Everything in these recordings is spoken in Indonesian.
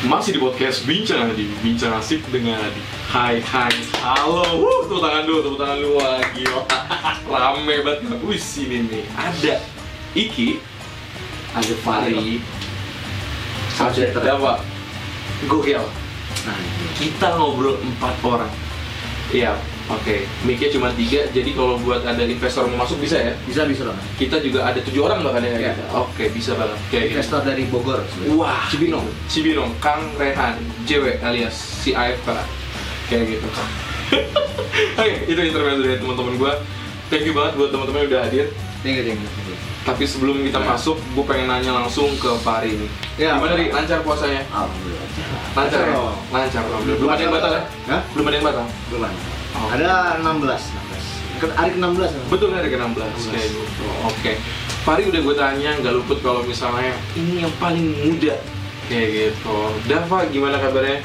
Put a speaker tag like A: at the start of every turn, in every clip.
A: Masih di podcast Bincang Adi, Bincang Asik dengan Adi. Hai, hai, halo. Wuh, tepuk tangan dulu, tepuk tangan dulu. Wah, gila. Rame banget. Wih, sini nih Ada Iki Ada Fari Ada apa? Gokil.
B: Nah,
A: Kita ngobrol empat orang. Iya, oke Mic-nya cuma tiga, jadi kalau buat ada investor mau masuk bisa ya?
B: bisa bisa dong.
A: Kita juga ada tujuh orang bahkan ya?
B: Iya.
A: Oke, bisa banget Kayak gitu
B: Investor dari Bogor. sebenarnya.
A: Wah,
B: Cibinong.
A: Cibinong, Kang Rehan, JW alias si AFK kayak gitu. Oke, itu intermezzo dari teman-teman gue. Thank you banget buat teman-teman yang udah hadir.
B: Thank you, thank you, thank you.
A: Tapi sebelum kita
B: Ya.
A: masuk, gue pengen nanya langsung ke Pari nih.
B: Ya,
A: Gimana
B: Pak.
A: nih lancar puasanya?
B: Alhamdulillah.
A: Lancar ya?
B: dong.
A: Lancar, alhamdulillah. Belum ada yang batal ya?
B: Hah?
A: Belum ada yang batal?
B: Belum ada.
A: Oh.
B: Ada 16, 16. Ke- Hari ke-16. kan?
A: Betul hari ke-16 kayak gitu. Oke. Pari udah gue tanya, nggak luput kalau misalnya ini yang paling muda kayak gitu. Dava gimana kabarnya?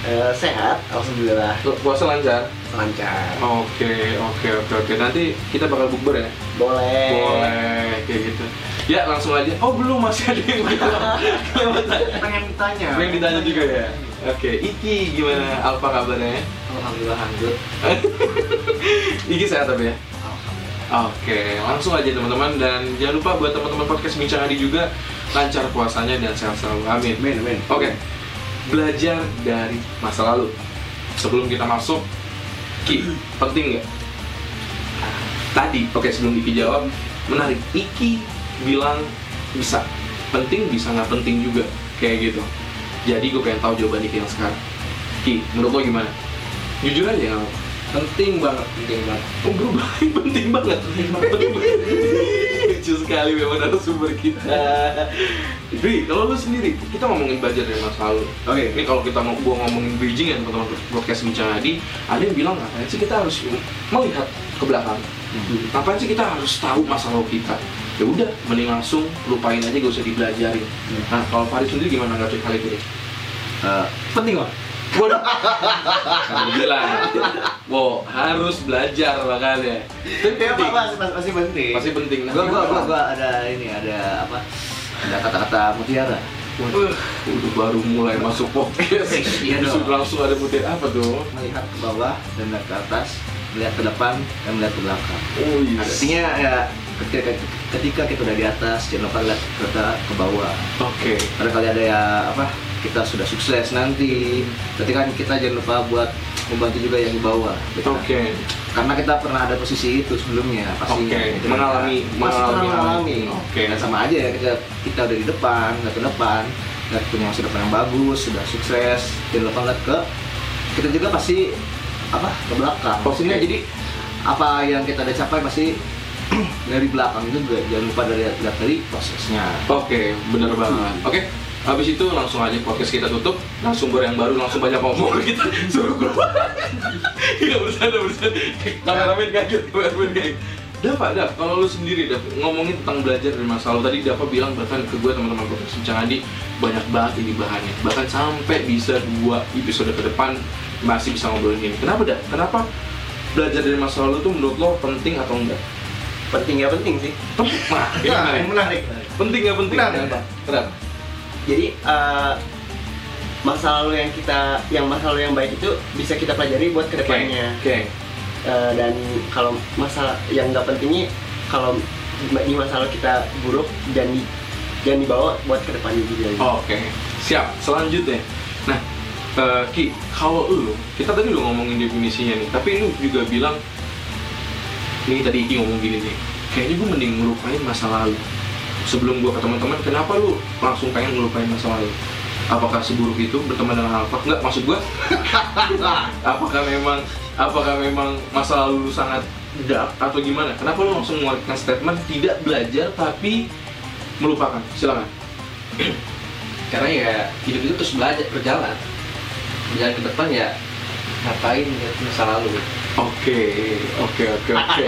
C: Eh, sehat, alhamdulillah
A: Puasa lancar?
C: lancar.
A: Oke, oke, oke, oke. Nanti kita bakal bukber ya?
C: Boleh.
A: Boleh, kayak gitu. Ya, langsung aja. Oh, belum masih ada yang belum.
B: Pengen ditanya.
A: Pengen ditanya juga ya? Oke, Iki gimana? Alfa kabarnya?
C: Alhamdulillah lanjut.
A: Iki sehat tapi ya?
C: Alhamdulillah.
A: Oke, langsung aja teman-teman dan jangan lupa buat teman-teman podcast Bincang Adi juga lancar puasanya dan sehat selalu. Amin.
B: Men, men.
A: Oke, belajar dari masa lalu. Sebelum kita masuk, Ki, penting nggak? Tadi, oke sebelum Iki jawab, menarik. Iki bilang bisa, penting bisa nggak penting juga, kayak gitu. Jadi gue pengen tahu jawaban Iki yang sekarang. Ki, menurut lo gimana? Jujur aja nggak.
C: Penting banget, penting banget.
A: Oh berubah, penting banget Penting banget Lucu sekali memang narasumber kita Bri, kalau lu sendiri, kita ngomongin belajar dari masa lalu
B: Oke.
A: Ini kalau kita mau gua ngomongin bridging ya teman-teman podcast Bincang Adi Ada yang bilang ngapain sih kita harus melihat ke belakang Ngapain sih kita harus tahu masa lalu kita ya udah mending langsung lupain aja gak usah dibelajarin nah kalau Farid sendiri gimana nggak hal itu
B: Eh, penting kok.
A: Gue bilang, wow harus belajar makanya. Itu
B: Ya,
A: penting.
B: Pak, masih, masih, penting.
A: Masih penting. Nah,
B: Gua, gua, gua, ada ini, ada apa? Ada kata-kata mutiara.
A: Waduh, udah baru mulai masuk podcast.
B: Iya dong.
A: Langsung, ada butir apa tuh?
B: Melihat ke bawah dan melihat ke atas, melihat ke depan dan melihat ke belakang.
A: Oh iya.
B: Artinya ya ketika, ketika kita udah di atas, jangan lupa lihat ke, ke bawah.
A: Oke.
B: Barangkali ada ya apa kita sudah sukses nanti ketika kita jangan lupa buat membantu juga yang di bawah gitu.
A: Oke.
B: karena kita pernah ada posisi itu sebelumnya pasti
A: Oke, mengalami- mengalami
B: mengalami.
A: Oke.
B: dan sama aja ya kita kita udah di depan nggak ke depan nggak punya masa depan yang bagus sudah sukses jangan lupa lihat ke kita juga pasti apa ke belakang
A: Posisinya
B: Oke.
A: jadi
B: apa yang kita udah capai pasti dari belakang juga jangan lupa dari lihat dari prosesnya
A: Oke, bener banget. Oke, habis itu langsung aja podcast kita tutup. Narasumber yang baru langsung banyak ngomong kita suruh keluar. Iya bercanda bercanda. Kameramen kaget, kameramen kaget. Dava, Dav, kalau lu sendiri Dav, ngomongin tentang belajar dari masa lalu tadi Dava bilang bahkan ke gue teman-teman podcast Bincang Adi banyak banget ini bahannya bahkan sampai bisa dua episode ke depan masih bisa ngobrolin ini kenapa Dav? kenapa belajar dari masa lalu tuh menurut lo penting atau enggak?
C: Penting ya penting sih.
A: Nah, ini
B: Nah,
A: menarik.
B: menarik
A: penting nggak penting?
B: Menarik.
A: Kenapa? Kenapa?
C: Jadi eh, masa lalu yang kita, yang masa lalu yang baik itu bisa kita pelajari buat ke depannya.
A: Oke.
C: Eh, dan kalau masalah yang nggak pentingnya, kalau di masa lalu kita buruk dan di, jangan dibawa buat ke depannya juga.
A: Oke, siap. Selanjutnya, nah eh, Ki, kalau lu, kita tadi udah ngomongin definisinya nih, tapi lu juga bilang, nih tadi Ki ngomong gini nih, kayaknya gue mending ngelupain masa lalu. Sebelum gue ke teman-teman, kenapa lu langsung pengen ngelupain masa lalu? Apakah seburuk itu berteman dengan Alfa? Enggak, maksud gue, apakah memang apakah memang masa lalu lu sangat dark atau gimana? Kenapa lu langsung mengeluarkan statement tidak belajar tapi melupakan? Silakan.
D: karena ya hidup itu terus belajar berjalan berjalan ke depan ya ngapain ya masa lalu
A: Oke, oke, oke, oke.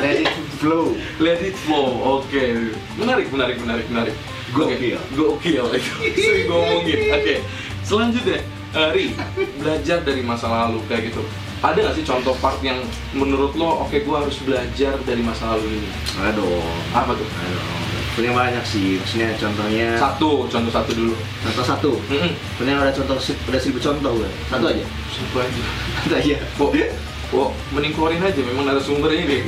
B: let it flow
A: Let it flow. Oke, menarik, menarik, menarik, menarik.
B: Gokil.
A: Gokil itu sering gue omongin. Oke, selanjutnya, eh, Ri, belajar dari masa lalu kayak gitu. Ada nggak sih contoh part yang menurut lo, oke, gue harus belajar dari masa lalu ini?
B: aduh
A: Apa tuh?
B: aduh punya banyak sih maksudnya contohnya
A: Satu, contoh satu dulu.
B: contoh satu
A: Mm-mm.
B: punya ada contoh ada seribu contoh gue satu aja
A: Satu aja.
B: satu aja
A: Kok, kok mending keluarin aja memang narasumbernya deh.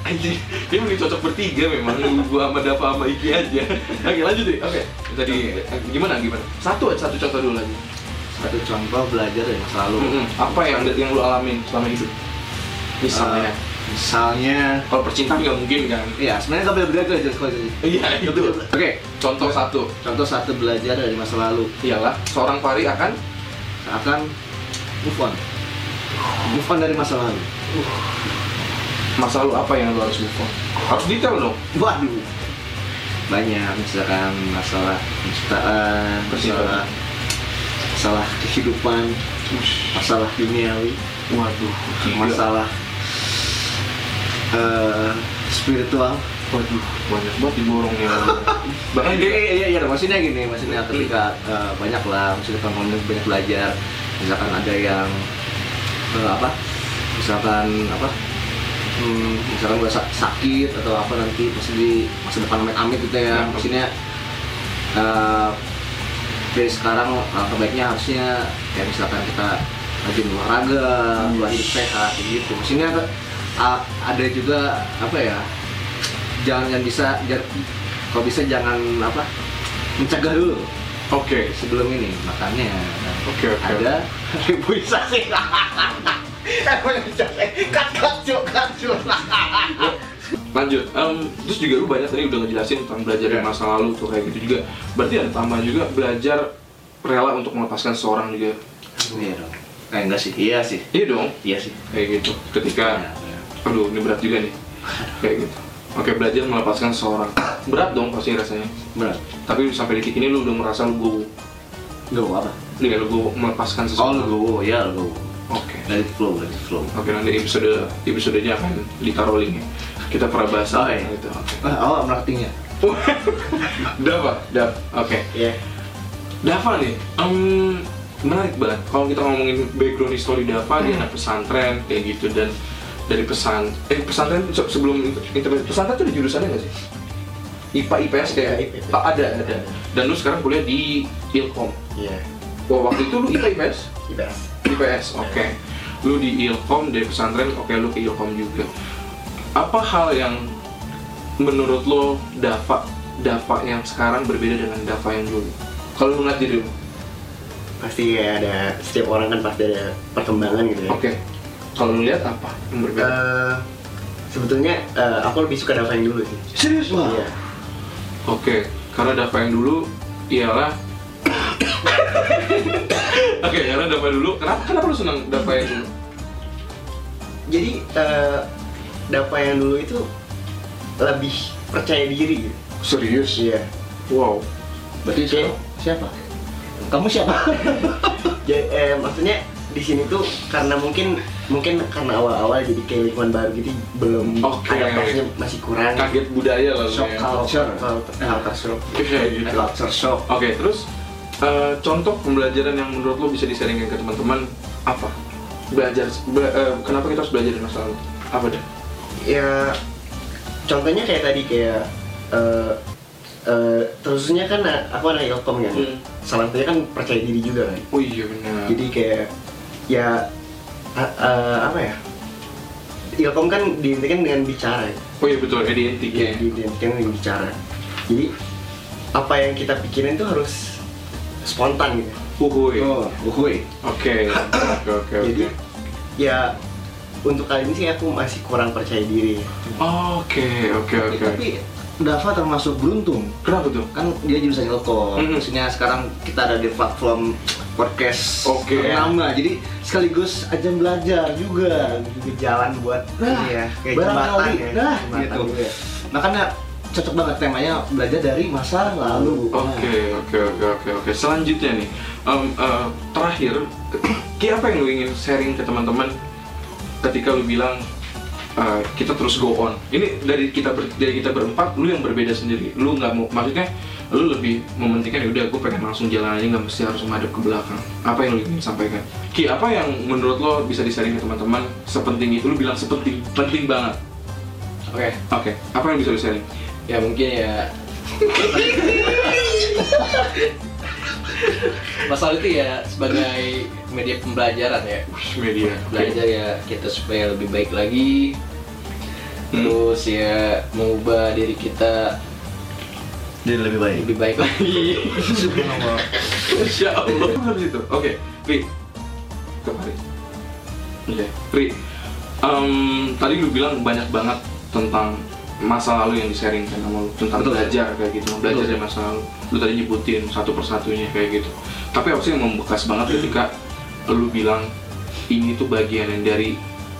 A: Anjing, dia mending cocok bertiga memang gua sama Dava sama Iki aja. Oke, lanjut deh. Oke. Tadi gimana gimana? Satu aja, satu contoh dulu lagi.
B: satu contoh belajar dari masa lalu
A: Mm-mm. Apa yang yang lu alamin selama hidup? Misalnya,
B: Eh, misalnya
A: kalau percintaan nggak mungkin kan?
B: Iya, sebenarnya nggak belajar aja kalau itu.
A: Iya, itu. Oke, contoh satu.
B: Contoh satu belajar dari masa lalu
A: Ialah seorang pari akan
B: akan move on. Move on dari masa lalu.
A: masa lalu apa yang lu harus move on? Harus detail dong.
B: Waduh. Banyak misalkan masalah penciptaan, masalah masalah kehidupan, masalah duniawi,
A: Waduh,
B: masalah eh, spiritual.
A: Waduh, banyak banget diborongnya. Bahkan
B: Iya, iya, iya, iya, maksudnya gini, maksudnya ketika eh, banyak lah, maksudnya teman-teman banyak belajar, misalkan ada yang eh, apa, misalkan apa, hmm, misalkan sa- sakit atau apa nanti pasti di masa depan amit-amit gitu ya,
A: Hmm.
B: maksudnya eh, dari sekarang langkah baiknya harusnya kayak misalkan kita rajin olahraga, hidup sehat gitu. Maksudnya ada juga apa ya? Jangan yang bisa kalau bisa jangan apa? mencegah dulu
A: Oke,
B: sebelum ini. Makanya
A: oke, oke.
B: ada reboisasi.
A: Lanjut. Em, terus juga lu banyak tadi udah ngejelasin tentang belajar dari
B: Iya.
A: masa lalu tuh kayak gitu juga. Berarti ada tambah juga belajar rela untuk melepaskan seseorang juga.
B: Iya dong. Eh enggak sih, iya sih.
A: Iya dong,
B: Iya sih.
A: kayak gitu. Ketika,
B: iya.
A: Aduh ini berat juga nih. Kayak gitu. Oke, belajar melepaskan seseorang. Berat dong pasti rasanya.
B: Benar.
A: Tapi sampai detik ini lu udah merasa lu go,
B: Go apa?
A: nih lu go melepaskan
B: Oh,
A: seseorang.
B: lu go, ya lu go.
A: Oke.
B: Let it flow, let it flow.
A: Oke nanti episode episodenya akan ditaruh linknya. Kita pernah bahas
B: Oh, iya.
A: itu. Oke.
B: Ah, oh, marketingnya.
A: Dava, Dav. Oke.
C: Iya.
A: Dava nih, em, menarik banget. Kalau kita ngomongin background history Dava, dia anak pesantren kayak gitu dan dari pesan, eh pesantren se- sebelum internet pesantren tuh ada jurusannya nggak sih? IPA IPS kayak
C: Iya, IPA.
A: Ah, ada ada. Dan lu sekarang kuliah di Ilkom.
C: Iya.
A: Wah waktu itu lu IPA IPS?
C: IPS.
A: IPS, oke. Lu di Ilkom dari pesantren, oke lu ke Ilkom juga. Apa hal yang menurut lo Dava Dava yang sekarang berbeda dengan Dava yang dulu? Kalau lu ngeliat diri lu,
C: Pasti kayak ada setiap orang kan pasti ada perkembangan gitu ya.
A: oke. Kalau lu lihat apa yang berbeda?
C: Eh, sebetulnya eh, aku lebih suka Dava yang dulu sih.
A: Serius?
B: Wah.
C: Iya.
A: Oke, karena Dava yang dulu ialah Oke, karena Dava dulu, kenapa kenapa lu senang Dava yang dulu?
C: Jadi eh, Dava yang dulu itu lebih percaya diri gitu.
A: Serius?
C: Iya.
A: Wow.
B: Berarti
C: Oke.
B: siapa? Kamu siapa?
C: Jadi eh, maksudnya di sini tuh karena mungkin mungkin karena awal-awal jadi kayak lingkungan baru gitu belum
A: Oke.
C: adaptasinya masih kurang.
A: Kaget budaya lah
C: Shock
A: ya.
C: culture, culture, culture shock.
A: Gitu.
B: Culture shock.
A: Oke, terus eh, contoh pembelajaran yang menurut lo bisa disaringkan ke teman-teman apa? Belajar, be- eh, kenapa kita harus belajar dari masa lalu? Apa deh?
C: Ya contohnya kayak tadi kayak eh eh, terusnya kan aku anak ilkom kan.
A: Hmm.
C: Salah satunya kan percaya diri juga kan.
A: Oh iya benar.
C: Jadi kayak ya a- eh, apa ya? Ilkom kan diintikan dengan bicara ya.
A: oh iya betul, identik ya.
C: Diidentikan dengan bicara. Jadi apa yang kita pikirin tuh harus spontan gitu.
A: Uhuy.
B: Oh, uhuy.
A: Oke, oke, oke,
C: Jadi
A: oke.
C: ya untuk kali ini sih aku masih kurang percaya diri.
A: Oke, oke,
B: Tapi,
A: oke.
B: tapi Dava termasuk beruntung.
A: Kenapa tuh?
B: Kan dia jurusan Ilkom.
A: Mhm.
B: Maksudnya sekarang kita ada di platform podcast
A: Oke.
B: ternama. Jadi sekaligus ajang belajar juga.
C: Juga jalan buat
B: Nah,
C: ya kayak jembatan ya.
B: Nah,
C: jembatan
B: gitu.
C: juga.
B: Makanya cocok banget temanya belajar dari masa lalu.
A: Oke, oke, oke, oke, oke. Selanjutnya nih, em, eh, terakhir, Ki apa yang lu ingin sharing ke teman-teman ketika lu bilang eh, kita terus go on? Ini dari kita ber- dari kita berempat, lu yang berbeda sendiri. Lu nggak mau, maksudnya lu lebih mementingkan ya udah gue pengen langsung jalan aja nggak mesti harus menghadap ke belakang. Apa yang lu ingin sampaikan? Ki, apa yang menurut lo bisa di-sharing ke teman-teman sepenting itu? Lu bilang sepenting, penting banget.
D: Oke,
A: Oke, apa yang bisa lu sharing?
D: ya mungkin ya masalah itu ya sebagai media pembelajaran ya
A: media.
D: Belajar ya kita supaya lebih baik lagi
A: Hmm.
D: terus ya mengubah diri kita
B: Jadi lebih baik.
D: lebih baik lagi
A: Insya Allah. Harus itu. Oke, Ri. Kemarin. Oke, Ri. Em, tadi lu bilang banyak banget tentang masa lalu yang di-sharing kan sama lu tentang
B: Betul.
A: belajar kayak gitu, belajar
B: Betul.
A: dari masa lalu. Lu tadi nyebutin satu persatunya kayak gitu. Tapi apa sih yang membekas banget ketika lu bilang ini tuh bagian yang dari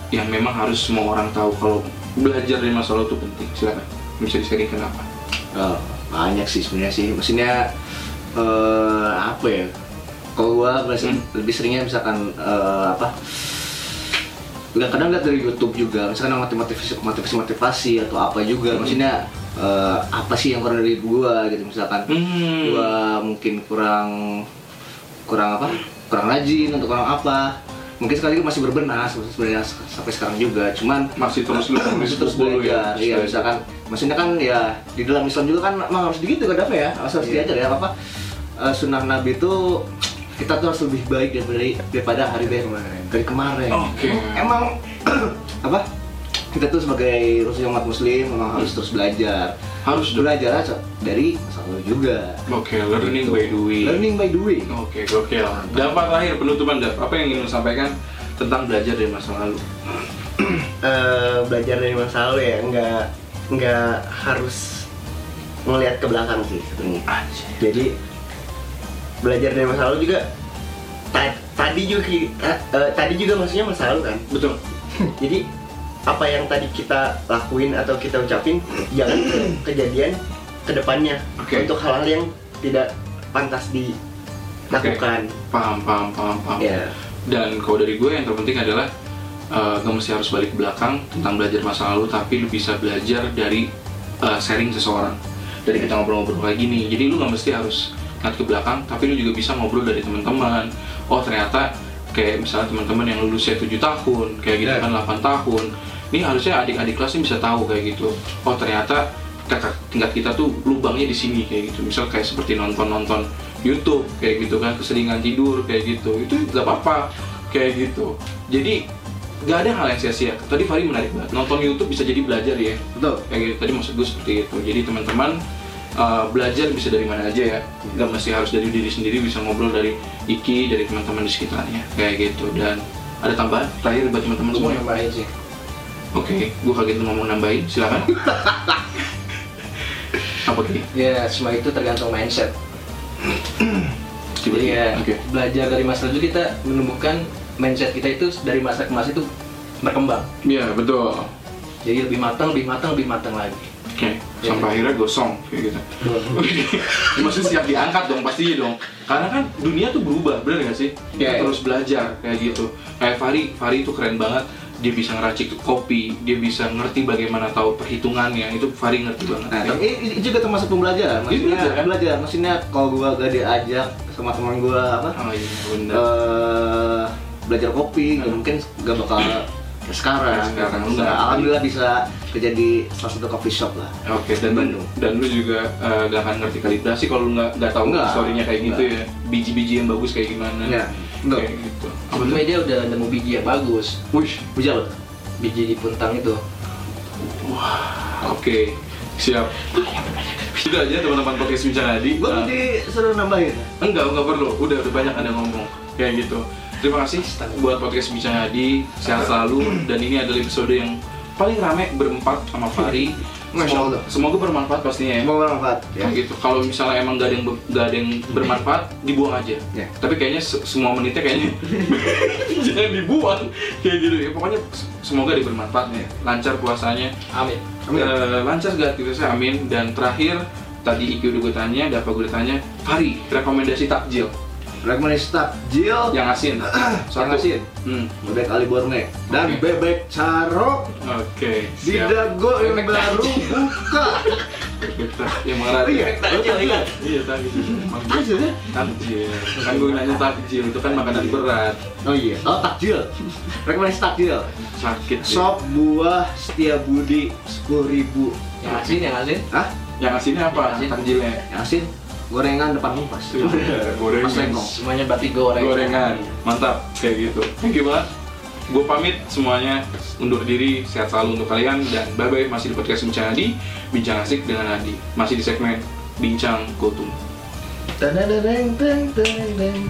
A: yang memang harus semua orang tahu kalau belajar dari masa lalu itu penting. Silakan. Bisa di-sharing kenapa?
B: Oh, banyak sih sebenarnya sih. Maksudnya eh apa ya? Kalau gua
A: Hmm.
B: lebih seringnya misalkan eh, apa? Nggak kadang lihat dari YouTube juga, misalkan motivasi motivasi motivasi atau apa juga.
A: Hmm.
B: Maksudnya eh, apa sih yang kurang dari gua gitu misalkan
A: Hmm.
B: gua mungkin kurang kurang apa? Kurang rajin atau kurang apa? Mungkin sekali lagi masih berbenah sebenarnya sampai sekarang juga. Cuman
A: masih terus lu
B: masih terus
A: dulu
B: belajar iya misalkan maksudnya kan ya di dalam Islam juga kan memang harus begitu kan Dafa ya harus harus
D: Iya.
B: diajar ya apa eh, sunnah Nabi itu kita tuh harus lebih baik daripada daripada hari dari kemarin. Dari kemarin.
A: Oke.
B: emang apa? Kita tuh sebagai Rasul umat Muslim memang harus terus belajar.
A: Harus
B: belajar aja dari masa lalu juga.
A: Oke, learning
B: Gitu.
A: by doing.
B: learning by doing.
A: Oke, gokil. Dampak terakhir penutupan Dav, apa yang ingin sampaikan tentang belajar dari masa lalu?
C: Eh, belajar dari masa lalu ya nggak nggak harus melihat ke belakang sih sebenarnya. Jadi belajar dari masa lalu juga ta- tadi juga eh, tadi juga maksudnya masa lalu kan
A: Betul.
C: jadi apa yang tadi kita lakuin atau kita ucapin jangan ke- kejadian ke depannya
A: Oke.
C: untuk hal-hal yang tidak pantas dilakukan
A: Paham, paham, paham, paham.
C: ya
A: Dan kalau dari gue yang terpenting adalah eh, gak mesti harus balik ke belakang tentang belajar masa lalu, tapi lu bisa belajar dari eh, sharing seseorang. Dari kita ngobrol-ngobrol kayak gini. Jadi lu gak mesti harus ngeliat ke belakang, tapi lu juga bisa ngobrol dari teman-teman. Oh ternyata kayak misalnya teman-teman yang lulusnya 7 tahun, kayak gitu
B: Ya.
A: kan 8 tahun. Ini harusnya adik-adik kelasnya bisa tahu kayak gitu. Oh ternyata kakak tingkat kita tuh lubangnya di sini kayak gitu. Misal kayak seperti nonton-nonton YouTube kayak gitu kan, keseringan tidur kayak gitu. Itu gak apa-apa kayak gitu. Jadi gak ada hal yang sia-sia. Tadi Fari menarik banget. Nonton YouTube bisa jadi belajar ya.
B: betul
A: Kayak gitu. Tadi maksud gue seperti itu. Jadi teman-teman uh, belajar bisa dari mana aja ya. Gak mesti harus dari diri sendiri. Bisa ngobrol dari Iki, dari teman-teman di sekitarnya. Kayak gitu. Dan ada tambahan terakhir buat teman-teman semua.
D: nambahin sih
A: Oke, gue kaget lu ngomong nambahin. Silakan. Apa Ki?
D: ya semua itu tergantung mindset jadi ya
A: Oke.
D: belajar dari masa lalu kita menumbuhkan mindset kita itu dari masa ke masa itu berkembang
A: Iya betul.
D: jadi lebih matang lebih matang lebih matang lagi
A: Oke, sampai akhirnya gosong kayak gitu. Ya, Maksudnya siap diangkat dong pastinya dong. Karena kan dunia tuh berubah, bener nggak sih? Kita
B: Iya, iya.
A: terus belajar kayak gitu. Kayak Fari, Fari itu keren banget. Dia bisa ngeracik kopi, dia bisa ngerti bagaimana tahu perhitungannya. Itu Fari ngerti banget.
B: Nah, tapi ini juga termasuk pembelajaran. Maksudnya
A: belajar, kan?
B: belajar. Maksudnya kalau gua gak diajak sama teman gua apa?
A: Oh iya, bener.
B: eh belajar kopi,
A: Hmm.
B: mungkin gak bakal ke sekarang.
A: Kayak sekarang.
B: Bisa, alhamdulillah bisa kerja di salah satu coffee shop lah.
A: Oke, dan
B: Bandung.
A: dan lu juga eh, gak akan ngerti kalibrasi kalau lu nggak nggak tahu
B: Nggak,
A: historinya kayak gitu
B: nggak.
A: ya. Biji-biji yang bagus kayak gimana?
B: Ya, betul.
A: Kayak gitu. Apa
D: sebelumnya dia udah nemu biji yang bagus
A: Wish.
B: Bisa loh.
D: biji di puntang itu
A: Oke, siap. Itu aja teman-teman podcast Bincang Adi.
B: Gua
A: Eh,
B: suruh nambahin.
A: Enggak, enggak perlu. Udah, udah banyak ada ngomong kayak gitu. Terima kasih buat podcast Bincang Adi. Sehat selalu dan ini adalah episode yang paling rame berempat sama Fari. Semoga, semoga bermanfaat pastinya ya.
B: Mau bermanfaat ya.
A: Kayak gitu. Kalau misalnya emang gak ada yang gak ada yang bermanfaat, dibuang aja.
B: Ya.
A: Tapi kayaknya se- semua menitnya kayaknya jangan dibuang kayak gitu ya. Pokoknya se- semoga dia bermanfaat ya. Lancar puasanya.
D: amin
B: Amin.
A: Eh, lancar segala aktivitasnya amin dan terakhir tadi Iki udah gue tanya, ada apa gue tanya Fari, rekomendasi takjil
B: rekomendasi takjil
A: Yang asin.
B: yang asin
A: Hmm.
B: bebek Ali Borne dan
A: Oke.
B: bebek carok
A: Oke.
B: di
A: siap.
B: dago yang
D: Bebek
B: baru buka
A: Yang marah.
B: iya
D: takjil, ingat?
A: Iya takjil. Emang
B: takjil ya
A: Takjil. Kan gue nanya takjil itu kan makanan berat.
B: oh iya oh takjil rekomendasi takjil
A: Sakit.
B: sop buah setia budi sepuluh ribu
D: Yang asin, yang asin.
B: Hah?
A: Yang asinnya apa?
D: Yang asin.
A: Takjilnya.
B: yang asin gorengan depan kompas
A: Iya, Gorengan.
B: Mas Lengkong.
D: Semuanya berarti goreng.
A: Gorengan. Mantap kayak gitu. Thank you banget. Gue pamit semuanya undur diri, sehat selalu untuk kalian dan bye bye masih di podcast Bincang Adi, Bincang Asik dengan Adi. Masih di segmen Bincang Kultum.
C: Tadadadeng, teng, teng, teng.